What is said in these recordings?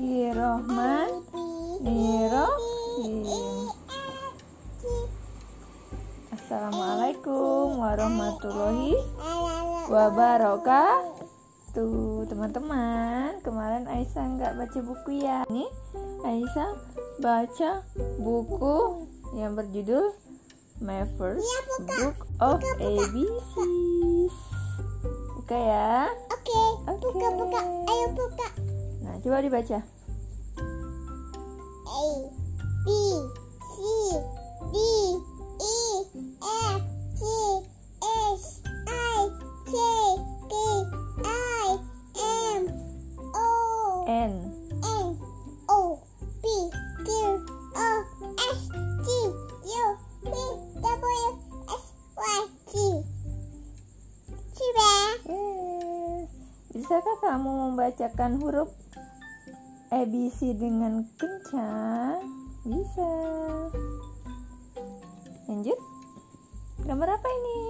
Irrohman Irrohim Assalamualaikum warahmatullahi wabarakatuh. Teman-teman kemarin Aisyah nggak baca buku ya? Ini Aisyah baca buku yang berjudul My First iya, Book of ABC. Buka. Ya. Oke, okay. buka buka, ayo buka. Coba dibaca A B C D E F G H I J K I M O N N O P Q R S T U V W X Y Z. Yes. Bisakah kamu membacakan huruf ABC dengan kencang? Bisa. Lanjut. Gambar apa ini?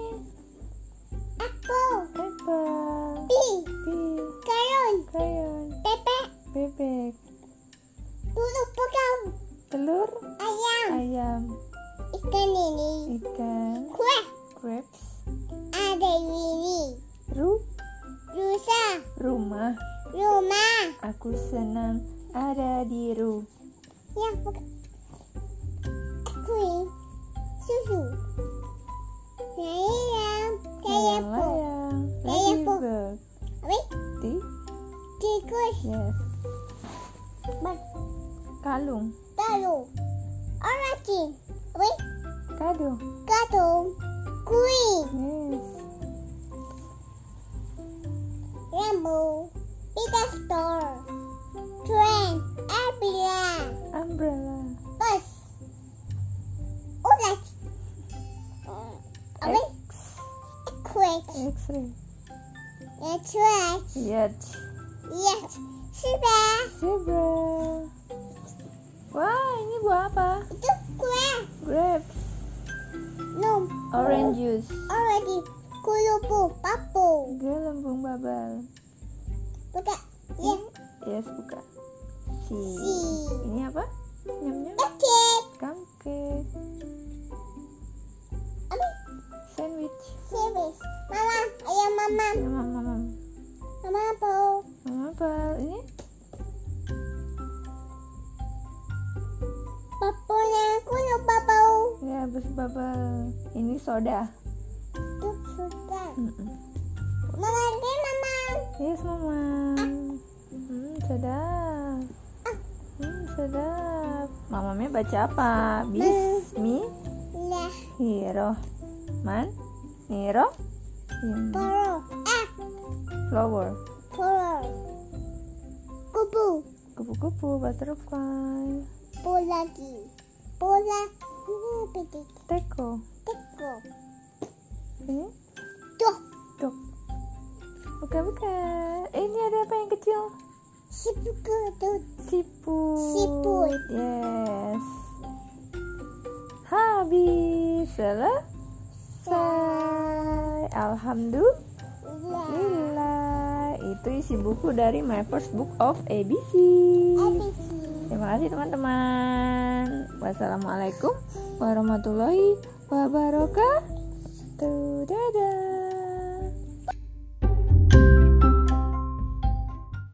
Apple. Apple. B. P. Crayon. Bebek. Bebek. Bulu pokok. Telur. Ayam. Ayam. Ikan ini. Ikan. Kue. Grapes. Ada ini. Ru. Rusa. Rumah. Rumah. Aku senang ada di rumah. Ya, buka. Kuih. Susu. Sayang. Sayang. Sayang. Ah, Sayang. Sayang. Apa? Ti. Tikus. Yes. Bang. Kalung. Kalung. Orang cik. Apa? Kadung. Kadung. Kuih. Yes. X-ray. It's right. Yacht. Yes. Sudah. Zebra. Wah, ini buah apa? Itu kue. Grapes. No. Orange juice. Already. Kulupu. Papu. Gelembung babal. Buka. Ya. Yes, buka. Si. Si. Ya, bus babal. Ini soda. Itu. Mm-mm. Mama ini mama. Yes, mama. Hmm, sedap. Hmm, sedap. Mamanya baca apa? Bismi. Lah. Hero. Man. Hero. Poro. Ah. Flower. Poro. Kupu. Kupu-kupu. Butterfly. Po lagi. Bola. Teko. Teko. Ini. Tuh. Dok. Buka-buka. Eh, ini ada apa yang kecil? Sipuku tuh. Siput. Siput. Yes. Habis. Selesai. Alhamdulillah. Lah. Itu isi buku dari My First Book of ABC. ABC. Terima kasih teman-teman. Wassalamualaikum warahmatullahi wabarakatuh. Dadah.